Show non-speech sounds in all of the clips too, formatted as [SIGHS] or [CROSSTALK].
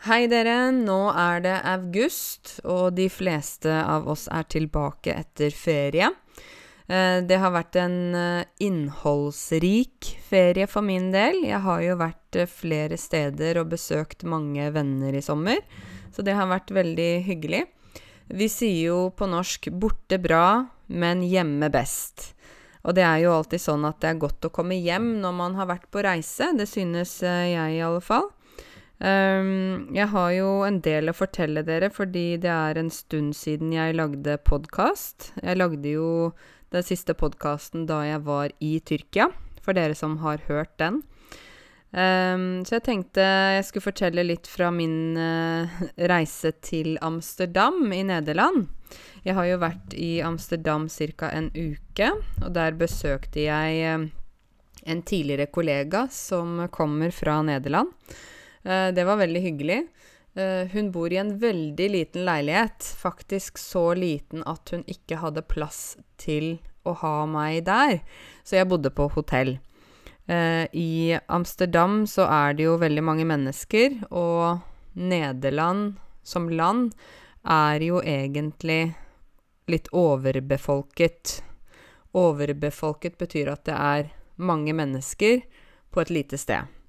Hei dere, nå er det august, og de fleste av oss er tilbake etter ferie. Eh, det har vært en eh, innholdsrik ferie for min del. Jeg har jo vært eh, flere steder og besøkt mange venner i sommer, så det har vært veldig hyggelig. Vi sier jo på norsk 'borte bra, men hjemme best'. Og det er jo alltid sånn at det er godt å komme hjem når man har vært på reise. Det synes jeg i alle fall. Um, jeg har jo en del å fortelle dere, fordi det er en stund siden jeg lagde podkast. Jeg lagde jo den siste podkasten da jeg var i Tyrkia, for dere som har hørt den. Um, så jeg tenkte jeg skulle fortelle litt fra min uh, reise til Amsterdam i Nederland. Jeg har jo vært i Amsterdam ca. en uke, og der besøkte jeg uh, en tidligere kollega som kommer fra Nederland. Uh, det var veldig hyggelig. Uh, hun bor i en veldig liten leilighet, faktisk så liten at hun ikke hadde plass til å ha meg der, så jeg bodde på hotell. Uh, I Amsterdam så er det jo veldig mange mennesker, og Nederland som land er jo egentlig litt overbefolket. Overbefolket betyr at det er mange mennesker på et lite sted.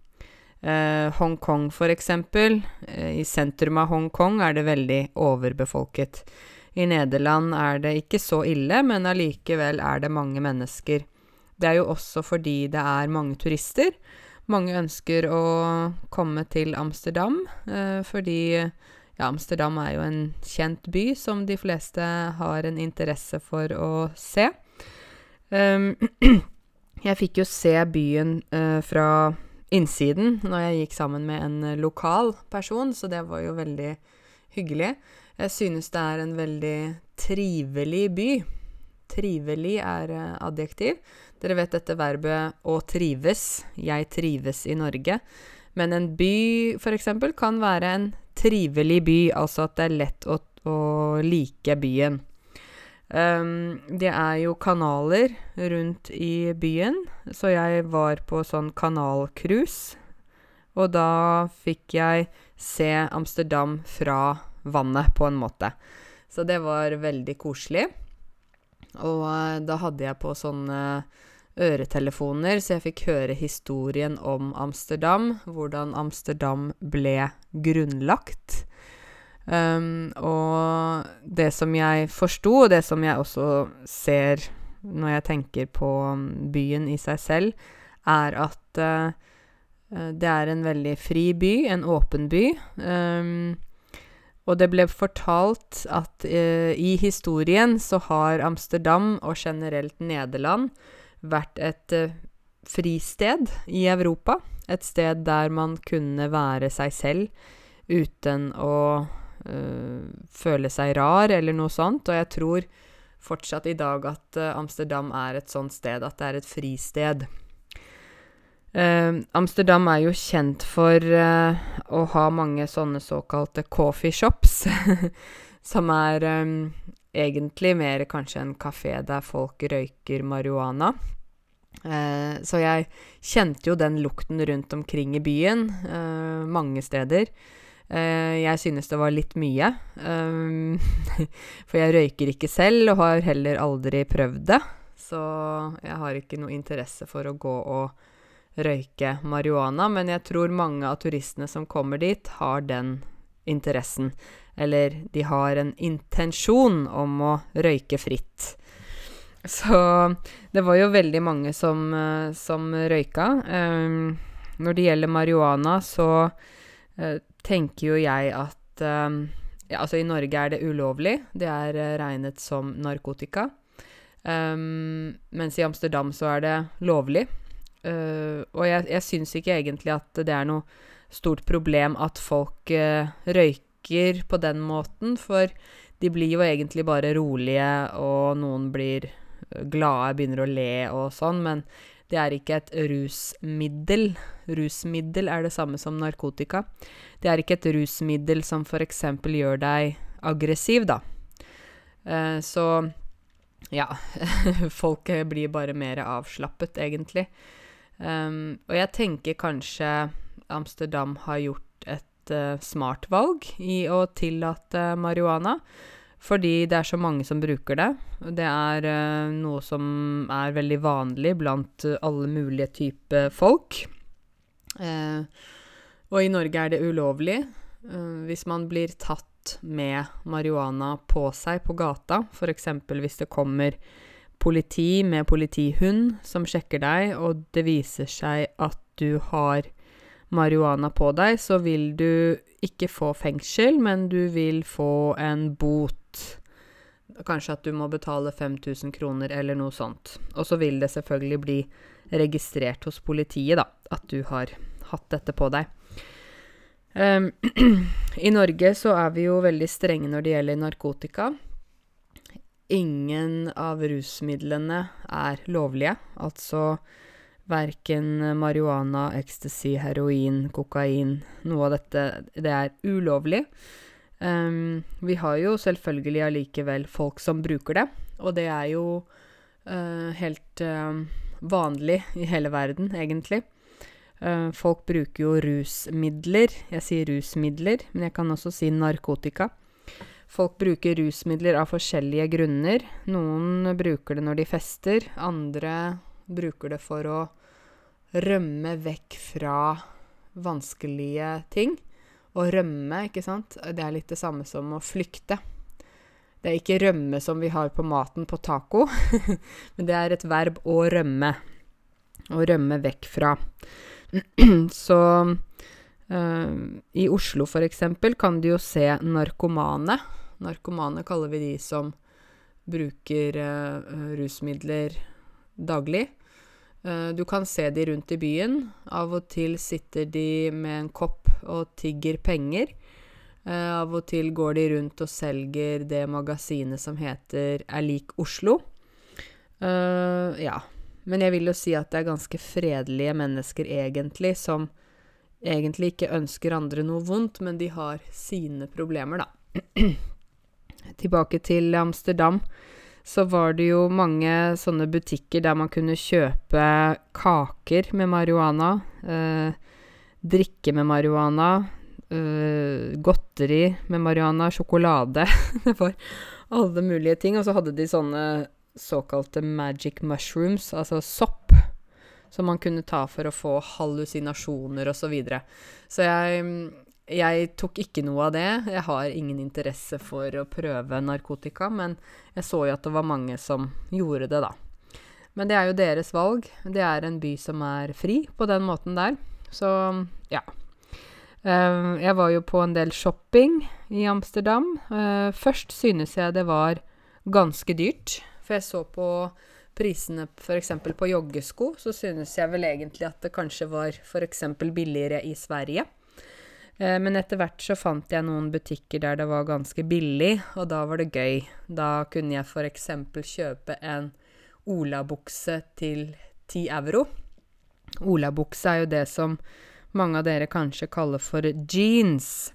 Eh, Hongkong, for eksempel. Eh, I sentrum av Hongkong er det veldig overbefolket. I Nederland er det ikke så ille, men allikevel er det mange mennesker. Det er jo også fordi det er mange turister. Mange ønsker å komme til Amsterdam, eh, fordi ja, Amsterdam er jo en kjent by som de fleste har en interesse for å se. Um, [CLEARS THROAT] jeg fikk jo se byen fra innsiden når jeg gikk sammen med en eh, lokal person, så det var jo veldig hyggelig. Jeg synes det er en veldig trivelig by. Trivelig er uh, adjektiv. Dere vet dette verbet 'å trives'. Jeg trives i Norge. Men en by, eksempel, kan være en trivelig by, altså at det er lett å, å like byen. Um, det er jo kanaler rundt i byen, så jeg var på sånn kanalcruise. Og da fikk jeg se Amsterdam fra vannet, på en måte. Så det var veldig koselig. Og uh, da hadde jeg på sånne øretelefoner, så jeg fikk høre historien om Amsterdam. Hvordan Amsterdam ble grunnlagt. Um, og det som jeg forsto, og det som jeg også ser når jeg tenker på um, byen i seg selv, er at uh, det er en veldig fri by, en åpen by. Um, og det ble fortalt at uh, i historien så har Amsterdam, og generelt Nederland, vært et uh, fristed i Europa. Et sted der man kunne være seg selv uten å føle seg rar, eller noe sånt. Og jeg tror fortsatt i dag at uh, Amsterdam er et sånt sted, at det er et fristed. Uh, Amsterdam er jo kjent for å ha mange sånne såkalte coffee shops, [LAUGHS] som er um, egentlig mer kanskje en kafé der folk røyker marihuana. Uh, så jeg kjente jo den lukten rundt omkring i byen, uh, mange steder. Uh, jeg synes det var litt mye. Um, [LAUGHS] for jeg røyker ikke selv, og har heller aldri prøvd det. Så jeg har ikke noe interesse for å gå og røyke marihuana. Men jeg tror mange av turistene som kommer dit, har den interessen. Eller de har en intensjon om å røyke fritt. [LAUGHS] Så det var jo veldig mange som, uh, som røyka. Når det gjelder marihuana, så tenker jo jeg at um, ja, Altså, i Norge er det ulovlig. Det er uh, regnet som narkotika. Um, mens i Amsterdam så er det lovlig. Uh, og jeg, jeg syns ikke egentlig at det er noe stort problem at folk uh, røyker på den måten, for de blir jo egentlig bare rolige, og noen blir glade, begynner å le og sånn, men det er ikke et rusmiddel. Rusmiddel er det samme som narkotika. Det er ikke et rusmiddel som f.eks. gjør deg aggressiv, da. Eh, så ja, [LAUGHS] folk blir bare mer avslappet, egentlig. Um, og jeg tenker kanskje Amsterdam har gjort et uh, smart valg i å tillate marihuana. Fordi det er så mange som bruker det. Det er uh, noe som er veldig vanlig blant uh, alle mulige typer folk. og i Norge er det ulovlig. hvis man blir tatt med marihuana på seg på gata, f.eks. hvis det kommer politi med politihund som sjekker deg, og det viser seg at du har marihuana på deg, så vil du ikke få fengsel, men du vil få en bot. Kanskje at du må betale 5000 kroner eller noe sånt. Og så vil det selvfølgelig bli registrert hos politiet, da, at du har hatt dette på deg. Um, [CLEARS THROAT] I Norge så er vi jo veldig strenge når det gjelder narkotika. Ingen av rusmidlene er lovlige, altså Verken marihuana, ecstasy, heroin, kokain Noe av dette det er ulovlig. Um, vi har jo selvfølgelig allikevel folk som bruker det, og det er jo uh, helt uh, vanlig i hele verden, egentlig. Uh, folk bruker jo rusmidler. Jeg sier rusmidler, men jeg kan også si narkotika. Folk bruker rusmidler av forskjellige grunner. Noen bruker det når de fester, andre bruker det for å rømme vekk fra vanskelige ting. Å rømme, ikke sant, det er litt det samme som å flykte. Det er ikke rømme som vi har på maten på taco, [LAUGHS] men det er et verb å rømme. Å rømme vekk fra. [CLEARS THROAT] Så uh, i Oslo, eksempel, kan du jo se narkomane. Narkomane kaller vi de som bruker uh, rusmidler daglig. Uh, du kan se de rundt i byen. Av og til sitter de med en kopp og tigger penger. Uh, av og til går de rundt og selger det magasinet som heter Er lik Oslo. Uh, ja. Men jeg vil jo si at det er ganske fredelige mennesker, egentlig, som egentlig ikke ønsker andre noe vondt, men de har sine problemer, da. [CLEARS THROAT] Tilbake til Amsterdam så var det jo mange sånne butikker der man kunne kjøpe kaker med marihuana, eh, drikke med marihuana, eh, godteri med marihuana, sjokolade [LAUGHS] Det var alle mulige ting. Og så hadde de sånne såkalte magic mushrooms, altså sopp, som man kunne ta for å få hallusinasjoner og så videre. Så jeg jeg tok ikke noe av det. Jeg har ingen interesse for å prøve narkotika, men jeg så jo at det var mange som gjorde det, da. Men det er jo deres valg. Det er en by som er fri på den måten der. Så ja. Uh, jeg var jo på en del shopping i Amsterdam. Uh, først synes jeg det var ganske dyrt, for jeg så på prisene f.eks. på joggesko, så synes jeg vel egentlig at det kanskje var f.eks. billigere i Sverige. Eh, men etter hvert så fant jeg noen butikker der det var ganske billig, og da var det gøy. Da kunne jeg f.eks. kjøpe en olabukse til 10 euro. Olabukse er jo det som mange av dere kanskje kaller for jeans.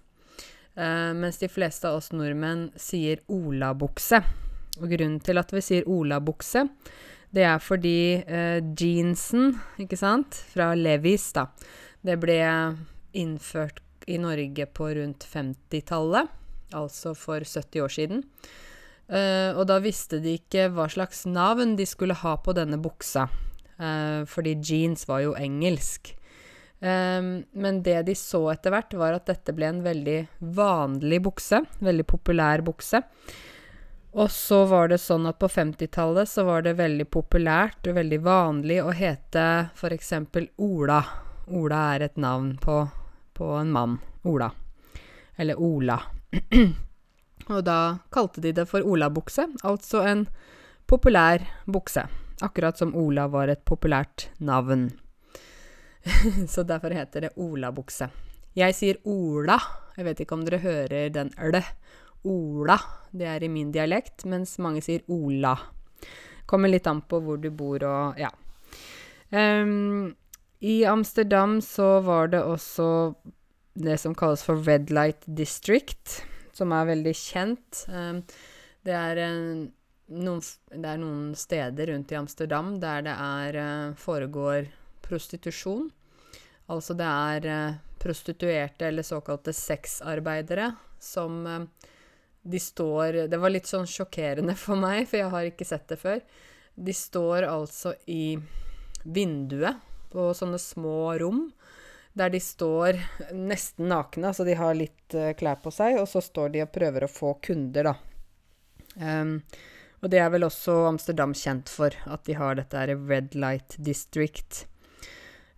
Uh, mens de fleste av oss nordmenn sier olabukse. Og grunnen til at vi sier olabukse, det er fordi uh, jeansen, ikke sant, fra Levis, da, det ble innført i Norge på rundt 50-tallet, altså for 70 år siden. Uh, og da visste de ikke hva slags navn de skulle ha på denne buksa, fordi jeans var jo engelsk. Um, men det de så etter hvert, var at dette ble en veldig vanlig bukse, veldig populær bukse. Og så var det sånn at på 50-tallet så var det veldig populært og veldig vanlig å hete f.eks. Ola. Ola er et navn på på en mann, Ola. Eller Ola. [CLEARS THROAT] og da kalte de det for olabukse, altså en populær bukse. Akkurat som Ola var et populært navn. [LAUGHS] Så derfor heter det olabukse. Jeg sier Ola. Jeg vet ikke om dere hører den l. Ola. Det er i min dialekt, mens mange sier Ola. Kommer litt an på hvor du bor og ja. Um, i Amsterdam så var det også det som kalles for Red Light District, som er veldig kjent. Um, det er, noen, det er noen steder rundt i Amsterdam der det er, eh, foregår prostitusjon. Altså det er eh, prostituerte eller såkalte sexarbeidere som eh, de står Det var litt sånn sjokkerende [LAUGHS] for meg, for jeg har ikke sett det før. De står altså i vinduet på sånne små rom der de står nesten nakne, altså de har litt klær på seg, og så står de og prøver å få kunder, da. Um, og det er vel også Amsterdam kjent for, at de har dette her Red Light District.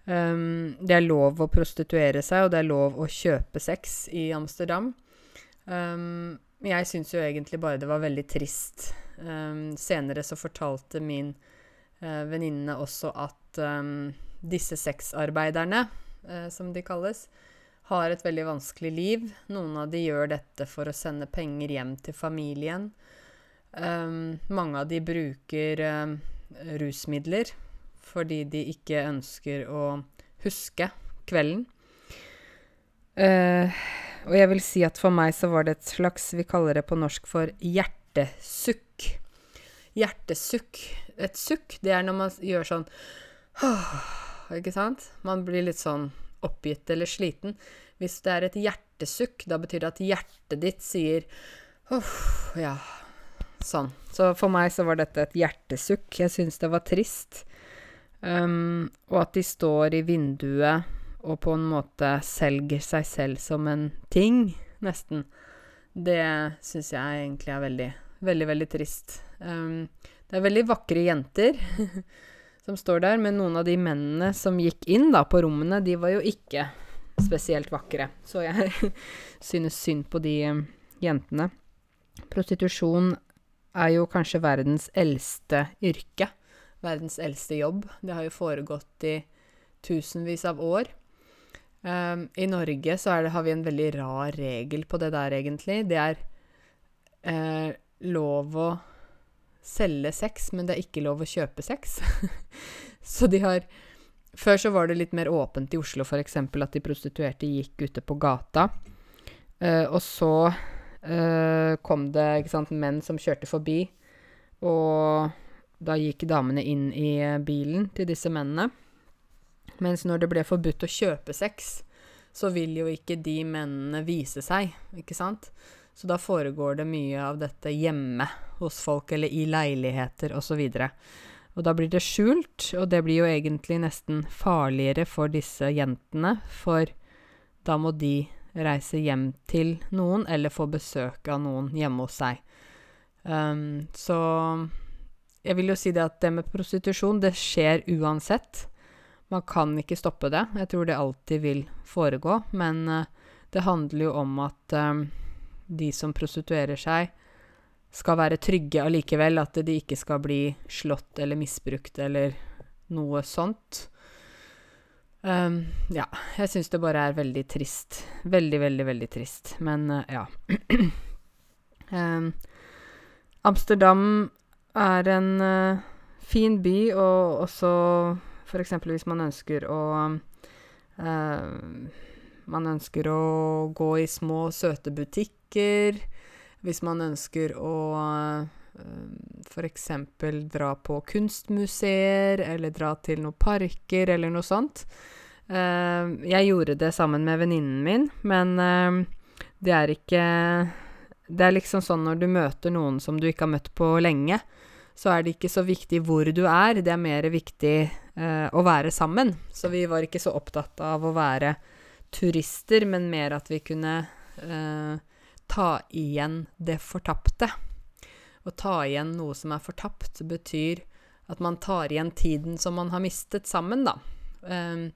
Um, det er lov å prostituere seg, og det er lov å kjøpe sex i Amsterdam. Um, jeg syns jo egentlig bare det var veldig trist. Um, senere så fortalte min uh, venninne også at um, disse sexarbeiderne, uh, som de kalles, har et veldig vanskelig liv. Noen av de gjør dette for å sende penger hjem til familien. Um, mange av de bruker rusmidler fordi de ikke ønsker å huske kvelden. Uh, og jeg vil si at for meg så var det et slags Vi kaller det på norsk for hjertesukk. Hjertesukk. Et sukk, det er når man gjør sånn [SIGHS] Ikke sant? Man blir litt sånn oppgitt eller sliten. Hvis det er et hjertesukk, da betyr det at hjertet ditt sier Uff, [SIGHS] ja Sånn. Så for meg så var dette et hjertesukk. Jeg syns det var trist. Um, og at de står i vinduet og på en måte selger seg selv som en ting, nesten, det syns jeg egentlig er veldig, veldig, veldig trist. Um, det er veldig vakre jenter [LAUGHS] som står der, men noen av de mennene som gikk inn da på rommene, de var jo ikke spesielt vakre. Så jeg [LAUGHS] synes synd på de um, jentene. Prostitusjon er jo kanskje verdens eldste yrke. Verdens eldste jobb. Det har jo foregått i tusenvis av år. Um, I Norge så det, har vi en veldig rar regel på det der, egentlig. Det er eh, lov å selge sex, men det er ikke lov å kjøpe sex. [LAUGHS] så de har Før så var det litt mer åpent i Oslo, f.eks. at de prostituerte gikk ute på gata. Uh, og så kom det ikke sant, menn som kjørte forbi, og da gikk damene inn i bilen til disse mennene. Mens når det ble forbudt å kjøpe sex, så vil jo ikke de mennene vise seg, ikke sant? Så da foregår det mye av dette hjemme hos folk, eller i leiligheter osv. Og, og da blir det skjult, og det blir jo egentlig nesten farligere for disse jentene, for da må de reise hjem til noen, eller få besøk av noen hjemme hos seg. Um, så jeg vil jo si det at det med prostitusjon, det skjer uansett. Man kan ikke stoppe det. Jeg tror det alltid vil foregå. Men uh, det handler jo om at um, de som prostituerer seg, skal være trygge allikevel. At de ikke skal bli slått eller misbrukt eller noe sånt. Um, ja, jeg syns det bare er veldig trist. Veldig, veldig, veldig trist. Men uh, ja. um, [CLEARS THROAT] Amsterdam er en uh, fin by, og også F.eks. hvis man ønsker å uh, Man ønsker å gå i små, søte butikker. Hvis man ønsker å f.eks. dra på kunstmuseer, eller dra til noen parker, eller noe sånt. Uh, jeg gjorde det sammen med venninnen min, men uh, det er ikke Det er liksom sånn når du møter noen som du ikke har møtt på lenge, så er det ikke så viktig hvor du er, det er mer viktig eh, å være sammen. Så vi var ikke så opptatt av å være turister, men mer at vi kunne eh, ta igjen det fortapte. Å ta igjen noe som er fortapt, betyr at man tar igjen tiden som man har mistet sammen, da. Eh,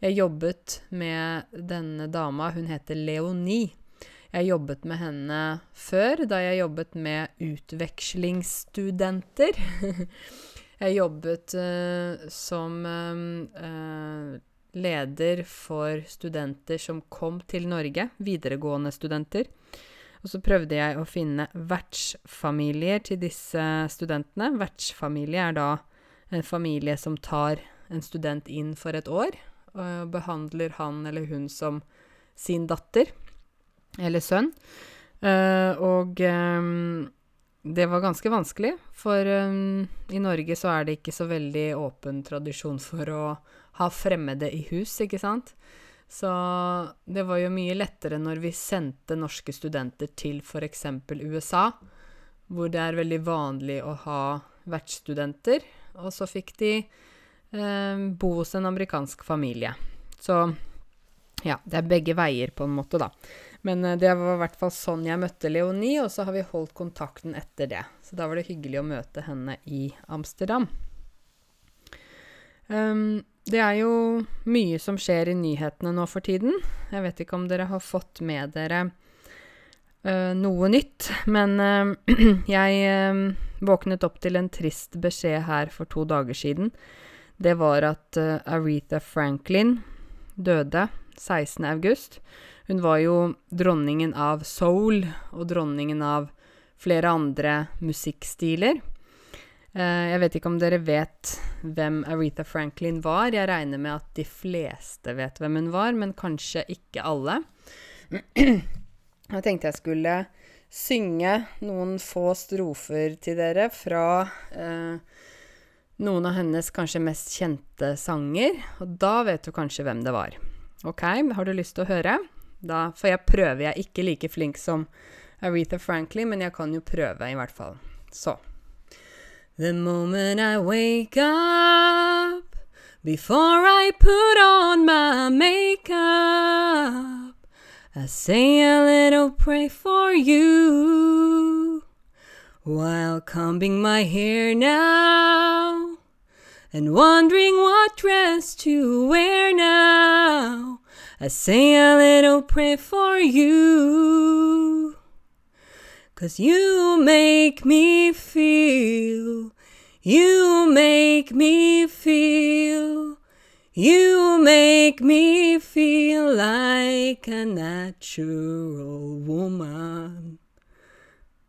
jeg jobbet med denne dama, hun heter Leonie. Jeg jobbet med henne før, da jeg jobbet med utvekslingsstudenter. [LAUGHS] jeg jobbet uh, som uh, leder for studenter som kom til Norge, videregående studenter. Og så prøvde jeg å finne vertsfamilier til disse studentene. Vertsfamilie er da en familie som tar en student inn for et år, og behandler han eller hun som sin datter eller sønn. Uh, og um, det var ganske vanskelig, for i Norge så er det ikke så veldig åpen tradisjon for å ha fremmede i hus, ikke sant. Så det var jo mye lettere når vi sendte norske studenter til f.eks. USA, hvor det er veldig vanlig å ha vertsstudenter, og så fikk de eh, bo hos en amerikansk familie. Så ja, det er begge veier, på en måte, da. Men eh, det var i hvert fall sånn jeg møtte Leonie, og så har vi holdt kontakten etter det. Så da var det hyggelig å møte henne i Amsterdam. Um, det er jo mye som skjer i nyhetene nå for tiden. Jeg vet ikke om dere har fått med dere uh, noe nytt, men uh, [CLEARS THROAT] jeg uh, våknet opp til en trist beskjed her for to dager siden. Det var at Aretha Franklin døde 16. august. Hun var jo dronningen av soul og dronningen av flere andre musikkstiler. Uh, jeg vet ikke om dere vet hvem Aretha Franklin var. Jeg regner med at de fleste vet hvem hun var, men kanskje ikke alle. Jeg tenkte jeg skulle synge noen få strofer til dere fra eh, noen av hennes kanskje mest kjente sanger, og da vet du kanskje hvem det var. Ok, har du lyst til å høre? Da for jeg prøver. Jeg er ikke like flink som Aretha Franklin, men jeg kan jo prøve, i hvert fall. Så. The moment I wake up, before I put on my makeup, I say a little pray for you while combing my hair now and wondering what dress to wear now. I say a little prayer for you. Cause you make me feel, you make me feel, you make me feel like a natural woman.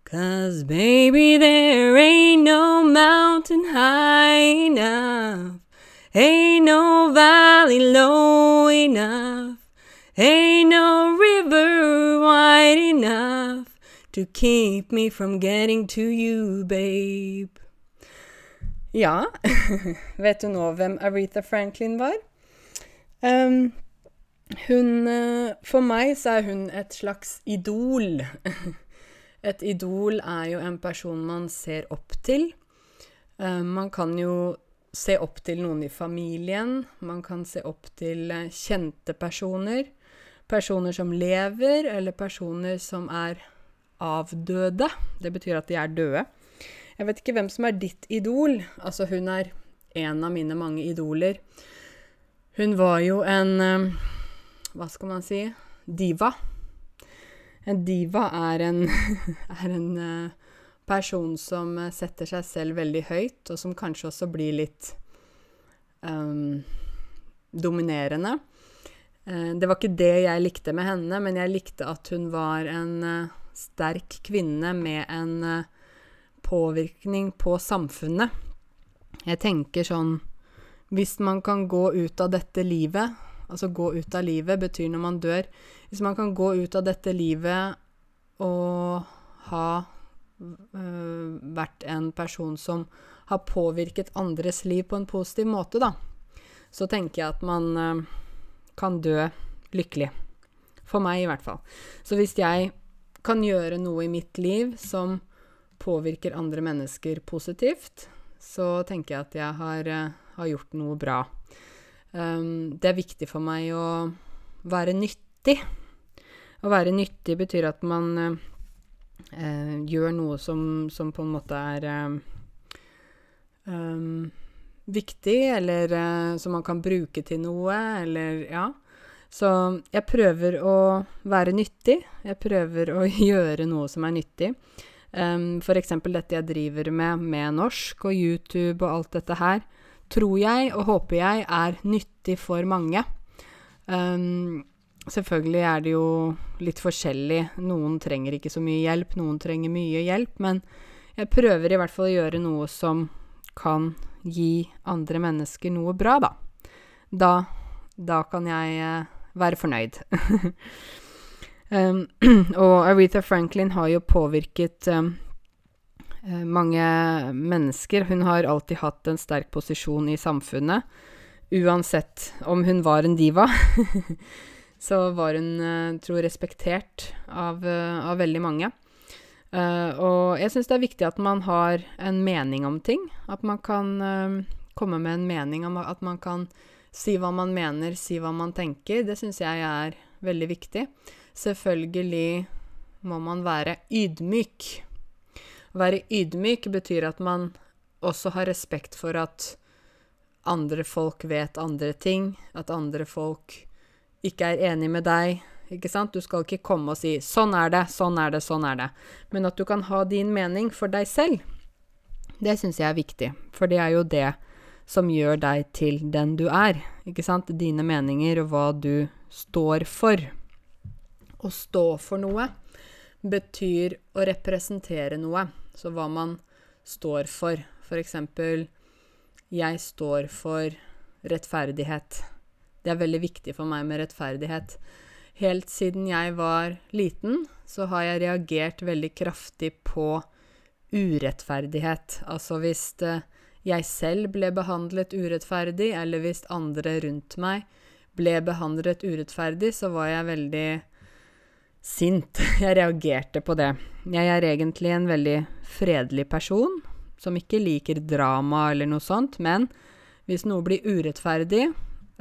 Cause baby, there ain't no mountain high enough, ain't no valley low enough. Ain't no river wide enough to keep me from getting to you, babe. Ja, [LAUGHS] vet du nå hvem Aretha Franklin var? Um, hun uh, For meg så er hun et slags idol. [LAUGHS] et idol er jo en person man ser opp til. Uh, man kan jo se opp til noen i familien. Man kan se opp til uh, kjente personer personer som lever, eller personer som er avdøde. Det betyr at de er døde. Jeg vet ikke hvem som er ditt idol. Altså, hun er en av mine mange idoler. Hun var jo en eh, Hva skal man si? Diva. En diva er en, [LAUGHS] er en eh, person som setter seg selv veldig høyt, og som kanskje også blir litt um, dominerende. Eh, det var ikke det jeg likte med henne, men jeg likte at hun var en eh, sterk kvinne med en eh, påvirkning på samfunnet. Jeg tenker sånn Hvis man kan gå ut av dette livet Altså gå ut av livet betyr når man dør. Hvis man kan gå ut av dette livet og ha øh, vært en person som har påvirket andres liv på en positiv måte, da, så tenker jeg at man øh, kan dø lykkelig. For meg, i hvert fall. Så hvis jeg kan gjøre noe i mitt liv som påvirker andre mennesker positivt, så tenker jeg at jeg har, uh, har gjort noe bra. Um, det er viktig for meg å være nyttig. Å være nyttig betyr at man uh, uh, gjør noe som, som, på en måte er um, viktig, eller uh, som man kan bruke til noe, eller ja. Så jeg prøver å være nyttig. Jeg prøver å [LAUGHS] gjøre noe som er nyttig. Um, eksempel dette jeg driver med med norsk og YouTube og alt dette her, tror jeg og håper jeg er nyttig for mange. Um, selvfølgelig er det jo litt forskjellig. Noen trenger ikke så mye hjelp, noen trenger mye hjelp, men jeg prøver i hvert fall å gjøre noe som kan gi andre mennesker noe bra, da. Da, da kan jeg uh, være fornøyd. [LAUGHS] um, [CLEARS THROAT] og Aretha Franklin har jo påvirket um, mange mennesker. Hun har alltid hatt en sterk posisjon i samfunnet. uansett om hun var en diva, [LAUGHS] så var hun, uh, tror respektert av, uh, av veldig mange. Uh, og jeg syns det er viktig at man har en mening om ting. At man kan komme med en mening om at man kan si hva man mener, si hva man tenker. Det syns jeg er veldig viktig. Selvfølgelig må man være ydmyk. Å være ydmyk betyr at man også har respekt for at andre folk vet andre ting, at andre folk ikke er enig med deg. Ikke sant? Du skal ikke komme og si 'sånn er det, sånn er det, sånn er det', men at du kan ha din mening for deg selv. Det syns jeg er viktig, for det er jo det som gjør deg til den du er. Ikke sant? Dine meninger og hva du står for. Å stå for noe betyr å representere noe. Så hva man står for. For eksempel jeg står for rettferdighet. Det er veldig viktig for meg med rettferdighet. Helt siden jeg var liten, så har jeg reagert veldig kraftig på urettferdighet. Altså hvis eh, jeg selv ble behandlet urettferdig, eller hvis andre rundt meg ble behandlet urettferdig, så var jeg veldig sint. [LAUGHS] Jeg reagerte på det. Jeg er egentlig en veldig fredelig person, som ikke liker drama eller noe sånt, men hvis noe blir urettferdig,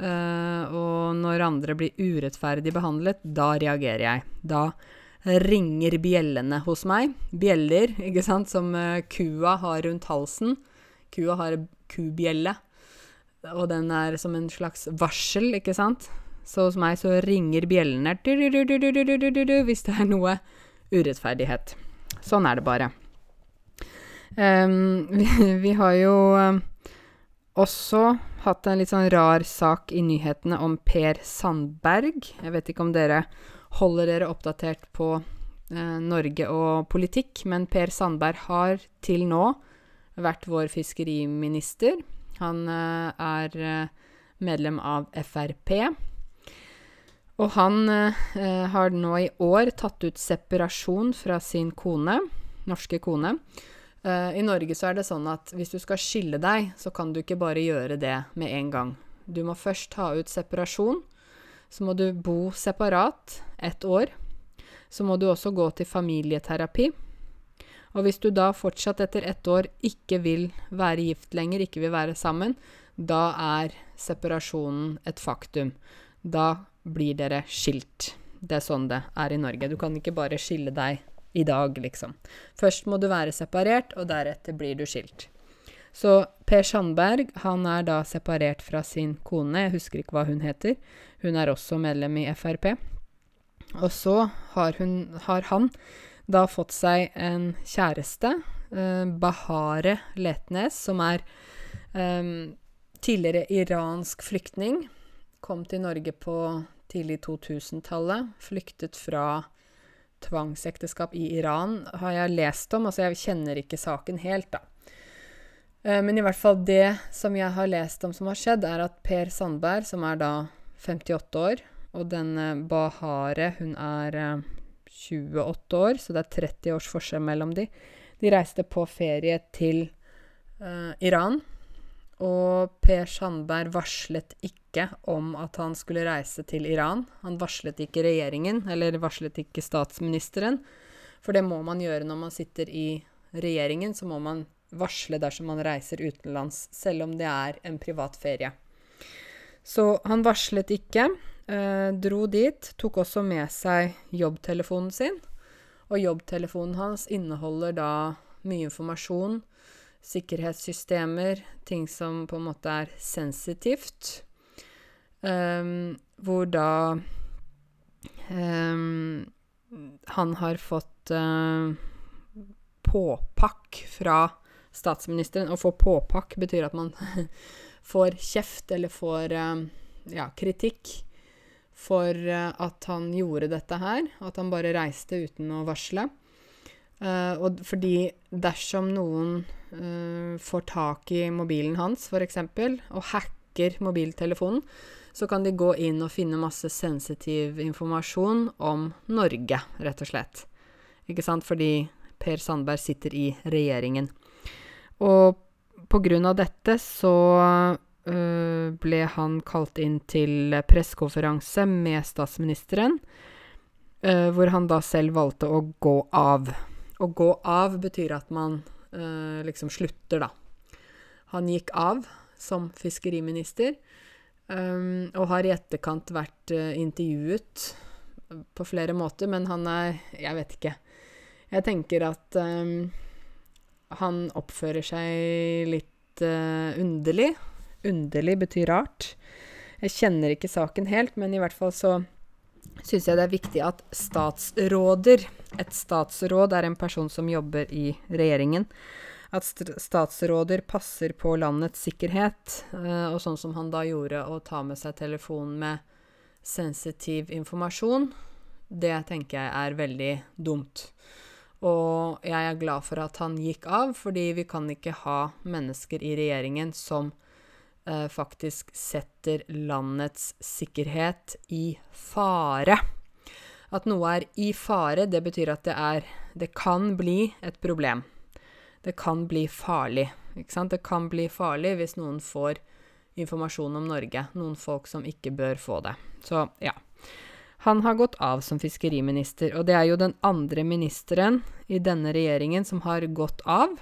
uh, og når andre blir urettferdig behandlet, da reagerer jeg. Da ringer bjellene hos meg. Bjeller, ikke sant, som uh, kua har rundt halsen. Kua har kubjelle, og den er som en slags varsel, ikke sant. Så hos meg så ringer bjellene hvis det er noe urettferdighet. Sånn er det bare. Um, vi, vi, har jo um, også hatt en litt sånn rar sak i nyhetene om Per Sandberg. Jeg vet ikke om dere holder dere oppdatert på eh, Norge og politikk, men Per Sandberg har til nå vært vår fiskeriminister. Han uh, er uh, medlem av Frp. Og han har nå i år tatt ut separasjon fra sin kone, norske kone. I Norge så er det sånn at hvis du skal skille deg, så kan du ikke bare gjøre det med en gang. Du må først ta ut separasjon. Så må du bo separat ett år. Så må du også gå til familieterapi. Og hvis du da fortsatt etter ett år ikke vil være gift lenger, ikke vil være sammen, da er separasjonen et faktum. Da blir dere skilt. Det er sånn det er i Norge. Du kan ikke bare skille deg i dag, liksom. Først må du være separert, og deretter blir du skilt. Så Per Sandberg han er da separert fra sin kone, jeg husker ikke hva hun heter. Hun er også medlem i Frp. Og så har, hun, har han da fått seg en kjæreste, eh, Bahare Letnes, som er eh, tidligere iransk flyktning. Kom til Norge på tidlig 2000-tallet. Flyktet fra tvangsekteskap i Iran har jeg lest om. Altså, jeg kjenner ikke saken helt, da. Eh, men i hvert fall det som jeg har lest om som har skjedd, er at Per Sandberg, som er da 58 år, og denne Bahare, hun er 28 eh, år, så det er 30 års forskjell mellom de. De reiste på ferie til uh, Iran. Og Per Sandberg varslet ikke om at han skulle reise til Iran. Han varslet ikke regjeringen, eller varslet ikke statsministeren. For det må man gjøre når man sitter i regjeringen, så må man varsle dersom man reiser utenlands, selv om det er en privat ferie. Så han varslet ikke, eh, dro dit, tok også med seg jobbtelefonen sin. Og jobbtelefonen hans inneholder da mye informasjon sikkerhetssystemer, ting som på en måte er sensitivt. Um, hvor da um, han har fått uh, påpakk fra statsministeren. Å få påpakk betyr at man [LAUGHS] får kjeft eller får uh, ja, kritikk for uh, at han gjorde dette her. At han bare reiste uten å varsle. Uh, og fordi dersom noen uh, får tak i mobilen hans, f.eks., og hacker mobiltelefonen, så kan de gå inn og finne masse sensitiv informasjon om Norge, rett og slett. Ikke sant? Fordi Per Sandberg sitter i regjeringen. Og på grunn av dette så ble han kalt inn til pressekonferanse med statsministeren, øh, hvor han da selv valgte å gå av. Å gå av betyr at man øh, liksom slutter, da. Han gikk av som fiskeriminister, og har i etterkant vært intervjuet på flere måter, men han er Jeg vet ikke. Jeg tenker at han oppfører seg litt underlig. Underlig betyr rart. Jeg kjenner ikke saken helt, men i hvert fall så syns jeg det er viktig at statsråder Et statsråd er en person som jobber i regjeringen. At statsråder passer på landets sikkerhet, uh, og sånn som han da gjorde, å ta med seg telefonen med sensitiv informasjon, det tenker jeg er veldig dumt. Og jeg er glad for at han gikk av, fordi vi kan ikke ha mennesker i regjeringen som eh, faktisk setter landets sikkerhet i fare. At noe er i fare, det betyr at det er Det kan bli et problem. Det kan bli farlig. Ikke sant? Det kan bli farlig hvis noen får informasjon om Norge. Noen folk som ikke bør få det. Så ja. Han har gått av som fiskeriminister, og det er jo den andre ministeren i denne regjeringen som har gått av.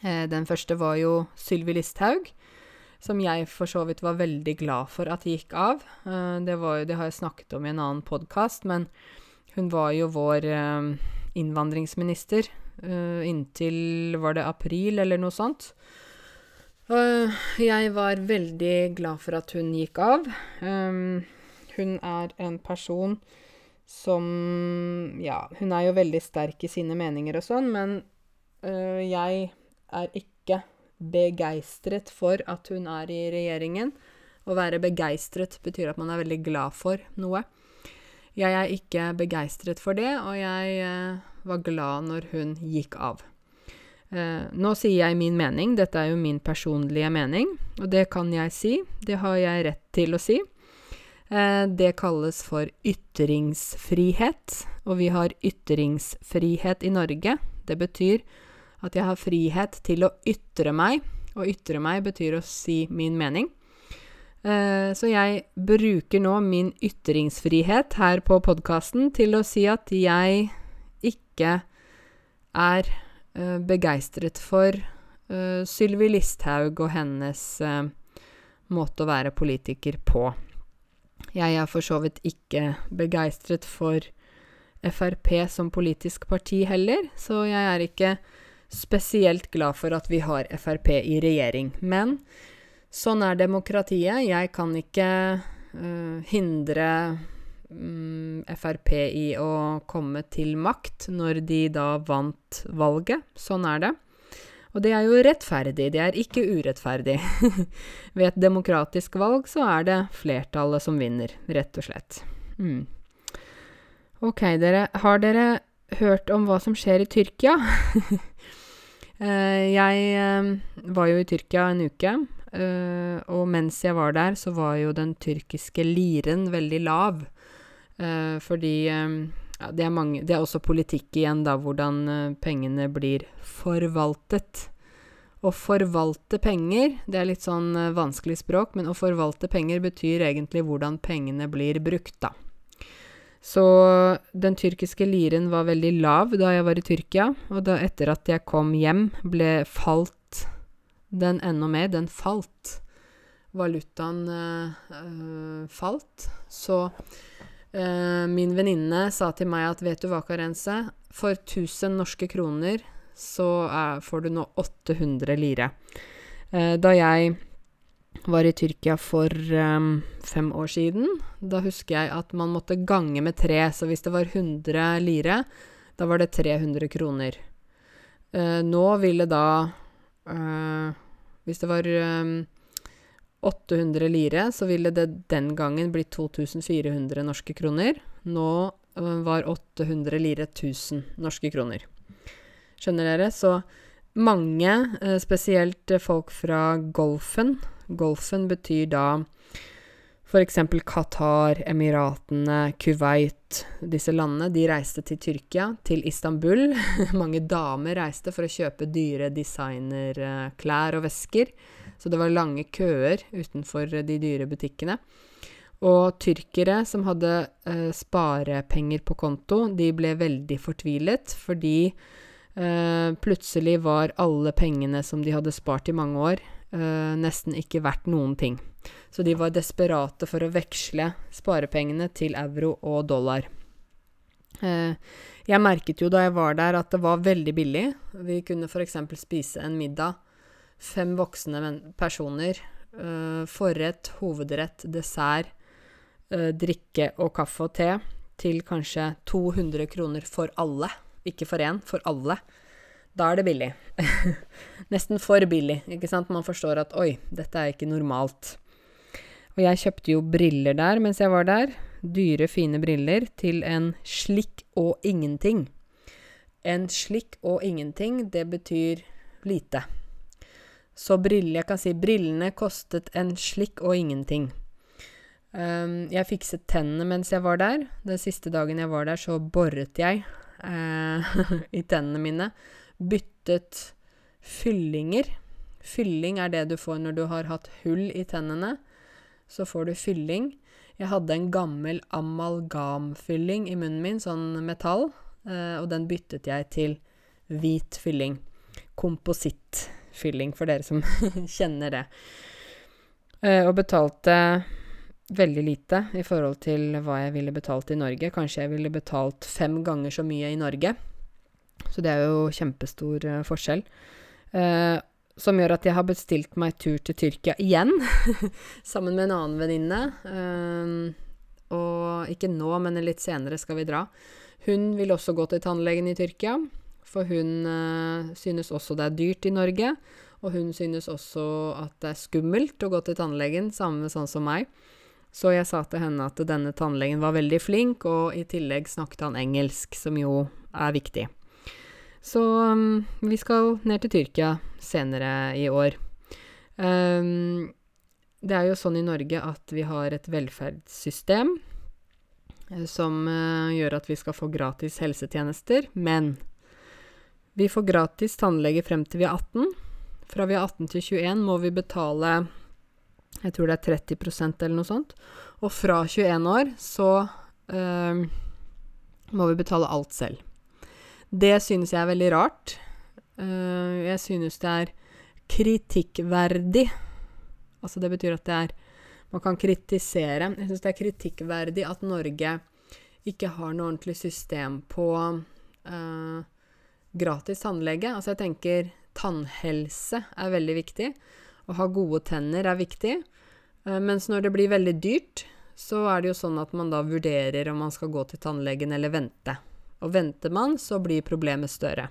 Eh, den første var jo Sylvi Listhaug, som jeg for så vidt var veldig glad for at gikk av. Eh, det, var, det, har jeg snakket om i en annen podkast, men hun var jo vår eh, innvandringsminister eh, inntil var det april eller noe sånt. Jeg var veldig glad for at hun gikk av. Hun er en person som Ja, hun er jo veldig sterk i sine meninger og sånn, men jeg er ikke begeistret for at hun er i regjeringen. Å være begeistret betyr at man er veldig glad for noe. Jeg er ikke begeistret for det, og jeg øh, var glad når hun gikk av. Uh, nå sier jeg min mening, dette er jo min personlige mening, og det kan jeg si. Det har jeg rett til å si. Eh, det kalles for ytringsfrihet, og vi har ytringsfrihet i Norge. Det betyr at jeg har frihet til å ytre meg, Å ytre meg betyr å si min mening. Eh, så jeg bruker nå min ytringsfrihet her på podkasten til å si at jeg ikke er eh, begeistret for Sylvi Listhaug og hennes måte å være politiker på. Jeg er for så vidt ikke begeistret for Frp som politisk parti heller, så jeg er ikke spesielt glad for at vi har Frp i regjering. Men sånn er demokratiet. Jeg kan ikke uh, hindre um, Frp i å komme til makt når de da vant valget. Sånn er det. Og det er jo rettferdig, det er ikke urettferdig. [LAUGHS] Ved et demokratisk valg så er det flertallet som vinner, rett og slett. Mm. Ok, dere, har dere hørt om hva som skjer i Tyrkia? [LAUGHS] Eh, jeg eh, var jo i Tyrkia en uke, eh, og mens jeg var der, så var jo den tyrkiske liren veldig lav. Fordi ja, det, er mange, det er også politikk igjen, da, hvordan pengene blir forvaltet. Å forvalte penger, det er litt sånn vanskelig språk, men å forvalte penger betyr egentlig hvordan pengene blir brukt, da. Så den tyrkiske liren var veldig lav da jeg var i Tyrkia, og da etter at jeg kom hjem, ble falt den enda mer. Den falt. Valutaen øh, falt. Så øh, min venninne sa til meg at vet du hva, Karense, for 1000 norske kroner så er, får du nå 800 lire. Uh, da jeg var i Tyrkia for um, fem år siden, da husker jeg at man måtte gange med tre. Så hvis det var 100 lire, da var det 300 kroner. nå ville da Hvis det var um, 800 lire, så ville det den gangen blitt 2400 norske kroner. Nå uh, var 800 lire 1000 norske kroner. Skjønner dere? Så mange, spesielt folk fra Golfen Golfen betyr da F.eks. Qatar, Emiratene, Kuwait Disse landene de reiste til Tyrkia, til Istanbul. [LAUGHS] Mange damer reiste for å kjøpe dyre designerklær og vesker. Så det var lange køer utenfor de dyre butikkene. Og tyrkere som hadde eh, sparepenger på konto, de ble veldig fortvilet fordi eh, plutselig var alle pengene som de hadde spart i mange år, nesten ikke verdt noen ting. Så de var desperate for å veksle sparepengene til euro og dollar. Eh, jeg merket jo da jeg var der at det var veldig billig. Vi kunne f.eks. spise en middag. Fem voksne personer. Eh, forrett, hovedrett, dessert, eh, drikke og kaffe og te til kanskje 200 kroner for alle. Ikke for én, for alle. Da er det billig. [LAUGHS] Nesten for billig, ikke sant? Man forstår at oi, dette er ikke normalt. Og jeg kjøpte jo briller der mens jeg var der. Dyre, fine briller til en slikk og ingenting. En slikk og ingenting, det betyr lite. Så briller Jeg kan si brillene kostet en slikk og ingenting. Um, jeg fikset tennene mens jeg var der. Den siste dagen jeg var der, så boret jeg uh, [LAUGHS] i tennene mine. Byttet fyllinger. Fylling er det du får når du har hatt hull i tennene så får du fylling. Jeg hadde en gammel amalgamfylling i munnen min, sånn metall, eh, og den byttet jeg til hvit fylling. Komposittfylling, for dere som [LAUGHS] kjenner det. Eh, og betalte veldig lite i forhold til hva jeg ville betalt i Norge. Kanskje jeg ville betalt fem ganger så mye i Norge. Så det er jo kjempestor uh, forskjell. Uh, som gjør at jeg har bestilt meg tur til Tyrkia igjen, [LAUGHS] sammen med en annen venninne. Um, og ikke nå, men litt senere skal vi dra. Hun vil også gå til tannlegen i Tyrkia, for hun uh, synes også det er dyrt i Norge. Og hun synes også at det er skummelt å gå til tannlegen, samme sånn som meg. Så jeg sa til henne at denne tannlegen var veldig flink, og i tillegg snakket han engelsk, som jo er viktig. Så um, vi skal ned til Tyrkia senere i år. Um, det er jo sånn i Norge at vi har et velferdssystem uh, som uh, gjør at vi skal få gratis helsetjenester, men vi får gratis tannlege frem til vi er 18. Fra vi er 18 til 21 må vi betale jeg tror det er 30% eller noe sånt. Og fra 21 år så uh, må vi betale alt selv. Det synes jeg er veldig rart. Uh, jeg synes det er kritikkverdig. Altså det betyr at det er Man kan kritisere. Jeg synes det er kritikkverdig at Norge ikke har noe ordentlig system på uh, gratis tannlege. Altså jeg tenker tannhelse er veldig viktig. Å ha gode tenner er viktig. Uh, mens når det blir veldig dyrt, så er det jo sånn at man da vurderer om man skal gå til tannlegen eller vente. Og venter man, så blir problemet større.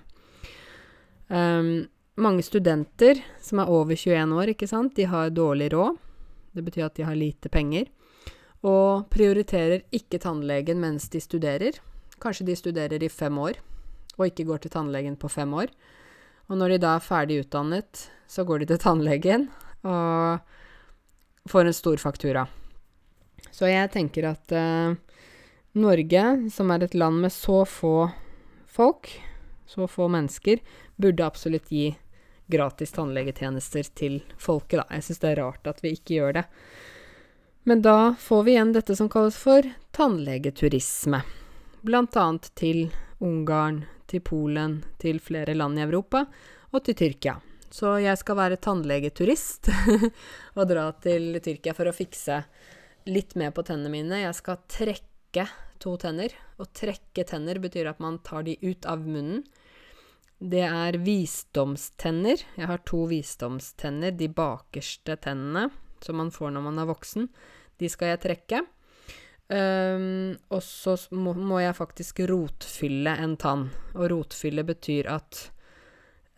Um, mange studenter som er over 21 år, ikke sant, de har dårlig råd. Det betyr at de har lite penger. Og prioriterer ikke tannlegen mens de studerer. Kanskje de studerer i fem år, og ikke går til tannlegen på fem år. Og når de da er ferdig utdannet, så går de til tannlegen og får en stor faktura. Så jeg tenker at uh, Norge, som er et land med så få folk, så få mennesker, burde absolutt gi gratis tannlegetjenester til folket, da. Jeg syns det er rart at vi ikke gjør det. Men da får vi igjen dette som kalles for tannlegeturisme. Blant annet til Ungarn, til Polen, til flere land i Europa og til Tyrkia. Så jeg skal være tannlegeturist [LAUGHS] og dra til Tyrkia for å fikse litt mer på tennene mine. Jeg skal trekke trekke to tenner. Å trekke tenner betyr at man tar de ut av munnen. Det er visdomstenner. Jeg har to visdomstenner, de bakerste tennene som man får når man er voksen. De skal jeg trekke. Um, og så må, må, jeg faktisk rotfylle en tann. Og rotfylle betyr at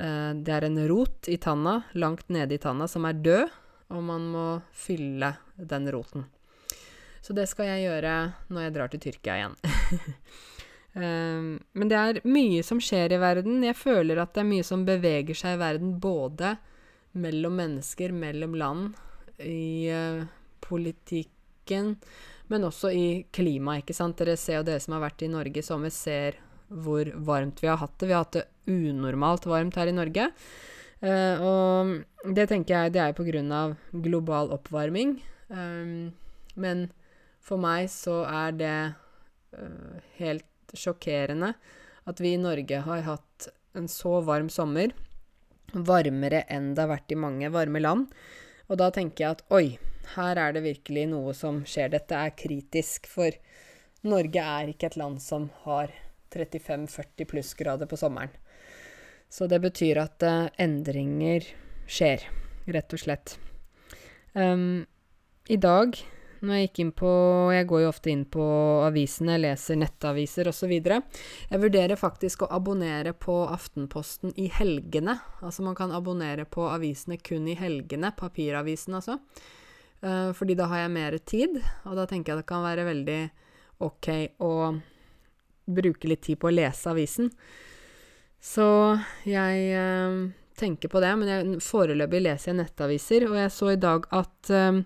uh, det er en rot i tanna, langt nede i tanna, som er død, og man må fylle den roten. Så det skal jeg gjøre når jeg drar til Tyrkia igjen. um, [LAUGHS] men det er mye som skjer i verden. Jeg føler at det er mye som beveger seg i verden, både mellom mennesker, mellom land, i uh, politikken, men også i klimaet, ikke sant. Dere ser jo, dere som har vært i Norge i sommer, ser hvor varmt vi har hatt det. Vi har hatt det unormalt varmt her i Norge. Uh, og det tenker jeg det er av global oppvarming. Um, men for meg så er det uh, helt sjokkerende at vi i Norge har hatt en så varm sommer. Varmere enn det har vært i mange varme land. Og da tenker jeg at oi, her er det virkelig noe som skjer. Dette er kritisk, for Norge er ikke et land som har 35-40 plussgrader på sommeren. Så det betyr at uh, endringer skjer, rett og slett. Um, I dag, når jeg gikk inn på Jeg går jo ofte inn på avisene, leser nettaviser osv. Jeg vurderer faktisk å abonnere på Aftenposten i helgene. Altså man kan abonnere på avisene kun i helgene, papiravisen altså. Uh, fordi da har jeg mer tid, og da tenker jeg det kan være veldig ok å bruke litt tid på å lese avisen. Så jeg uh, tenker på det, men jeg, foreløpig leser jeg nettaviser. Og jeg så i dag at uh, eh,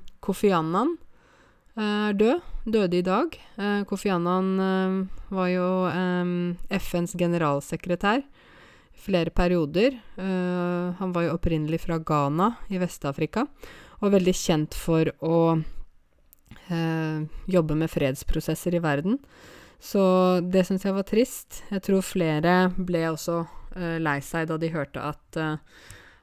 er død. Døde i dag. Eh, Kofi Annan eh, var jo eh, FNs generalsekretær i flere perioder. han var jo opprinnelig fra Ghana i Vest-Afrika, og veldig kjent for å jobbe med fredsprosesser i verden. Så det syns jeg var trist. Jeg tror flere ble også uh, lei seg da de hørte at uh,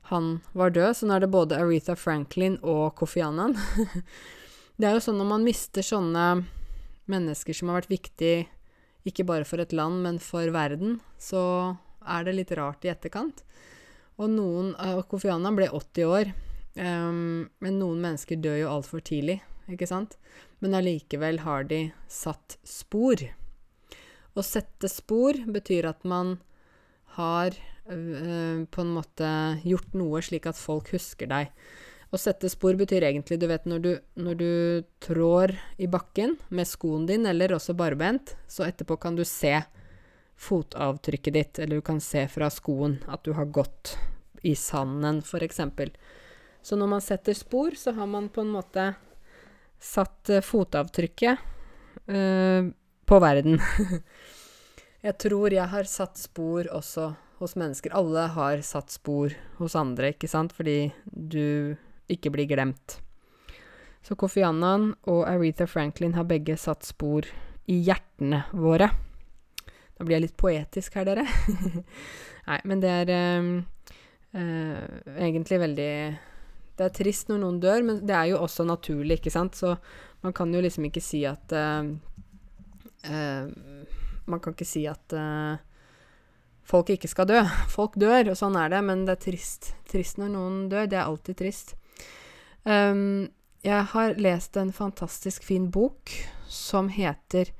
han var død. Så nå er det både Aretha Franklin og Kofi Annan. [LAUGHS] det er jo sånn når man mister sånne mennesker som har vært viktig ikke bare for et land, men for verden, så er det litt rart i etterkant. Og noen uh, Kofi Annan ble 80 år, um, men noen mennesker dør jo altfor tidlig, ikke sant? Men allikevel har de satt spor. Å sette spor betyr at man har uh, på en måte gjort noe slik at folk husker deg. Å sette spor betyr egentlig, du vet, når du, når du trår i bakken med skoen din, eller også barbent, så etterpå kan du se fotavtrykket ditt, eller du kan se fra skoen at du har gått i sanden, f.eks. Så når man setter spor, så har man på en måte satt uh, fotavtrykket uh, på verden. [LAUGHS] jeg tror jeg har satt spor også hos mennesker. Alle har satt spor hos andre, ikke sant, fordi du ikke blir glemt. Så Kofi Annan og Aretha Franklin har begge satt spor i hjertene våre. Da blir jeg litt poetisk her, dere. [LAUGHS] Nei, men det er øh, øh, egentlig veldig Det er trist når noen dør, men det er jo også naturlig, ikke sant? Så man kan jo liksom ikke si at øh, Man kan ikke si at uh, folk ikke skal dø. Folk dør, og sånn er det, men det er trist. Trist når noen dør. Det er alltid trist. Um, jeg har lest en fantastisk fin bok som heter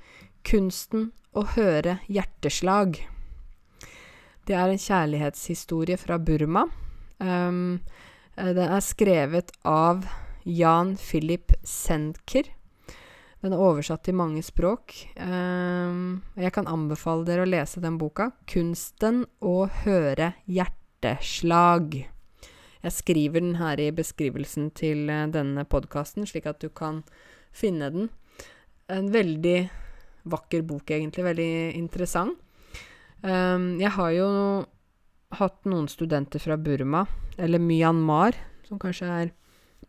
'Kunsten å høre hjerteslag'. Det er en kjærlighetshistorie fra Burma. Um, den er skrevet av Jan Philip Senker. Den er oversatt til mange språk. Um, jeg kan anbefale dere å lese den boka. 'Kunsten å høre hjerteslag'. Jeg skriver den her i beskrivelsen til uh, denne podkasten, slik at du kan finne den. En veldig vakker bok, egentlig. Veldig interessant. Um, jeg har jo hatt noen studenter fra Burma, eller Myanmar, som kanskje er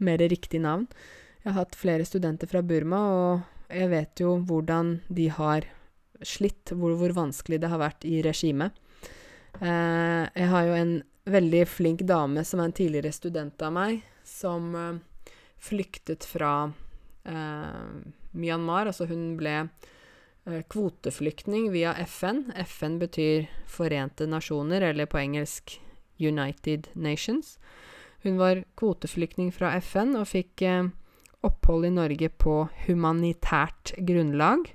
mer riktig navn. Jeg har hatt flere studenter fra Burma, og jeg vet jo hvordan de har slitt, hvor, hvor vanskelig det har vært i regimet. Uh, jeg har jo en veldig flink dame som er en tidligere student av meg, som uh, flyktet fra uh, Myanmar. Altså hun ble uh, kvoteflyktning via FN. FN betyr Forente nasjoner, eller på engelsk United Nations. Hun var kvoteflyktning fra FN og fikk opphold i Norge på humanitært grunnlag.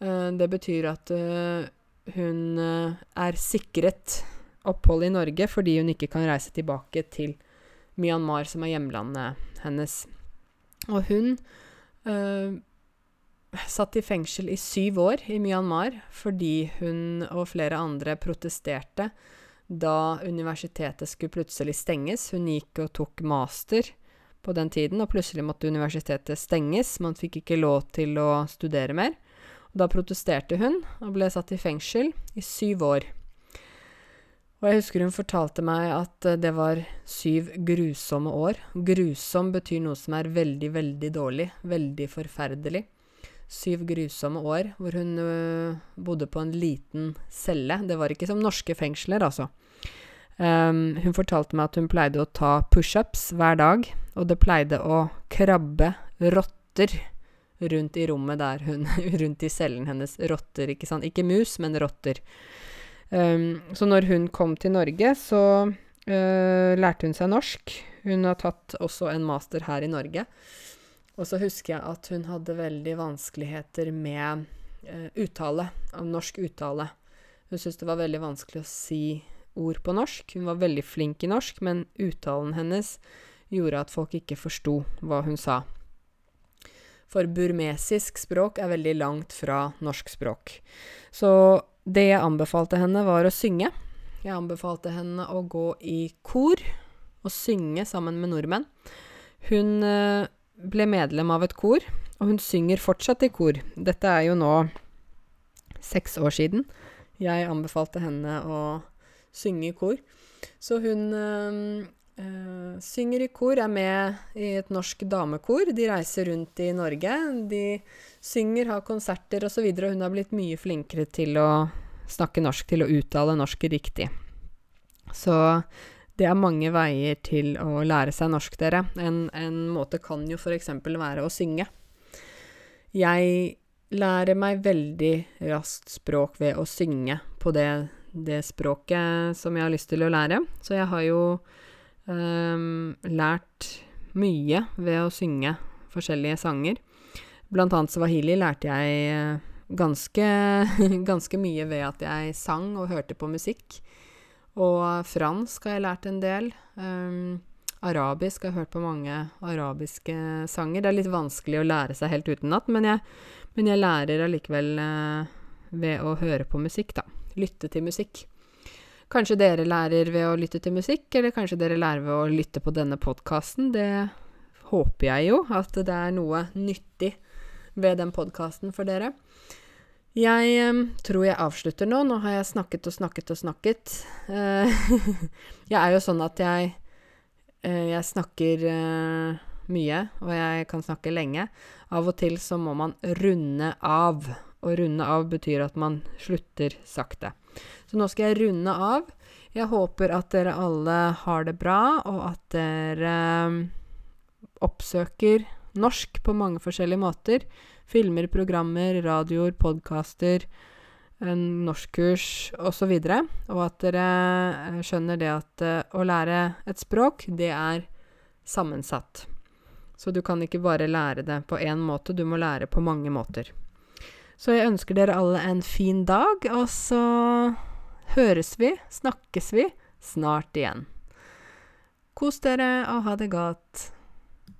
Det betyr at hun er sikret opphold i Norge fordi hun ikke kan reise tilbake til Myanmar, som er hjemlandet hennes. Og hun satt i fengsel i syv år i Myanmar fordi hun og flere andre protesterte da universitetet skulle plutselig stenges. Hun gikk og tok master på den tiden, og plutselig måtte universitetet stenges. Man fikk ikke lov til å studere mer. Og da protesterte hun, og ble satt i fengsel i syv år. Og jeg husker hun fortalte meg at eh, det var syv grusomme år. Grusom betyr noe som er veldig, veldig dårlig. Veldig forferdelig. Syv grusomme år hvor hun ø, bodde på en liten celle. Det var ikke som norske fengsler, altså. Um, hun fortalte meg at hun pleide å ta pushups hver dag, og det pleide å krabbe rotter rundt i rommet der hun [LAUGHS] Rundt i cellen hennes. Rotter, ikke sant. Ikke mus, men rotter. Um, så når hun kom til Norge, så uh, lærte hun seg norsk. Hun har tatt også en master her i Norge. Og så husker jeg at hun hadde veldig vanskeligheter med uh, uttale, av norsk uttale. Hun syntes det var veldig vanskelig å si ord på norsk. Hun var veldig flink i norsk, men uttalen hennes gjorde at folk ikke forsto hva hun sa. For burmesisk språk er veldig langt fra norsk språk. Så det jeg anbefalte henne, var å synge. Jeg anbefalte henne å gå i kor og synge sammen med nordmenn. Hun uh, ble medlem av et kor, og hun synger fortsatt i kor. Dette er jo nå seks år siden. Jeg anbefalte henne å synge i kor. Så hun øh, synger i kor, er med i et norsk damekor. De reiser rundt i Norge. De synger, har konserter osv., og, så og hun har blitt mye flinkere til å snakke norsk, til å uttale norsk riktig. Så det er mange veier til å lære seg norsk, dere. En, en måte kan jo f.eks. være å synge. Jeg lærer meg veldig raskt språk ved å synge på det det språket som jeg har lyst til å lære. Så jeg har jo um, lært mye ved å synge forskjellige sanger. Blant annet swahili lærte jeg eh, ganske, [LAUGHS] ganske mye ved at jeg sang og hørte på musikk. Og fransk har jeg lært en del. Um, arabisk har jeg hørt på mange arabiske sanger. Det er litt vanskelig å lære seg helt utenat, men men jeg lærer allikevel uh, ved å høre på musikk, da lytte til musikk. Kanskje dere lærer ved å lytte til musikk, eller kanskje dere lærer ved å lytte på denne podkasten. Det håper jeg jo, at det er noe nyttig ved den podkasten for dere. Jeg um, tror jeg avslutter nå. Nå har jeg snakket og snakket og snakket. Uh, [LAUGHS] jeg er jo sånn at jeg, uh, jeg snakker uh, mye, og jeg kan snakke lenge. Av og til så må man runde av. Å runde av betyr at man slutter sakte. Så nå skal jeg runde av. Jeg håper at dere alle har det bra, og at dere um, oppsøker norsk på mange forskjellige måter. Filmer, programmer, radioer, podkaster, norskkurs osv. Og, og at dere eh, skjønner det at uh, å lære et språk, det er sammensatt. Så du kan ikke bare lære det på én måte, du må lære på mange måter. Så jeg ønsker dere alle en fin dag, og så høres vi, snakkes vi, snart igjen. Kos dere og ha det godt.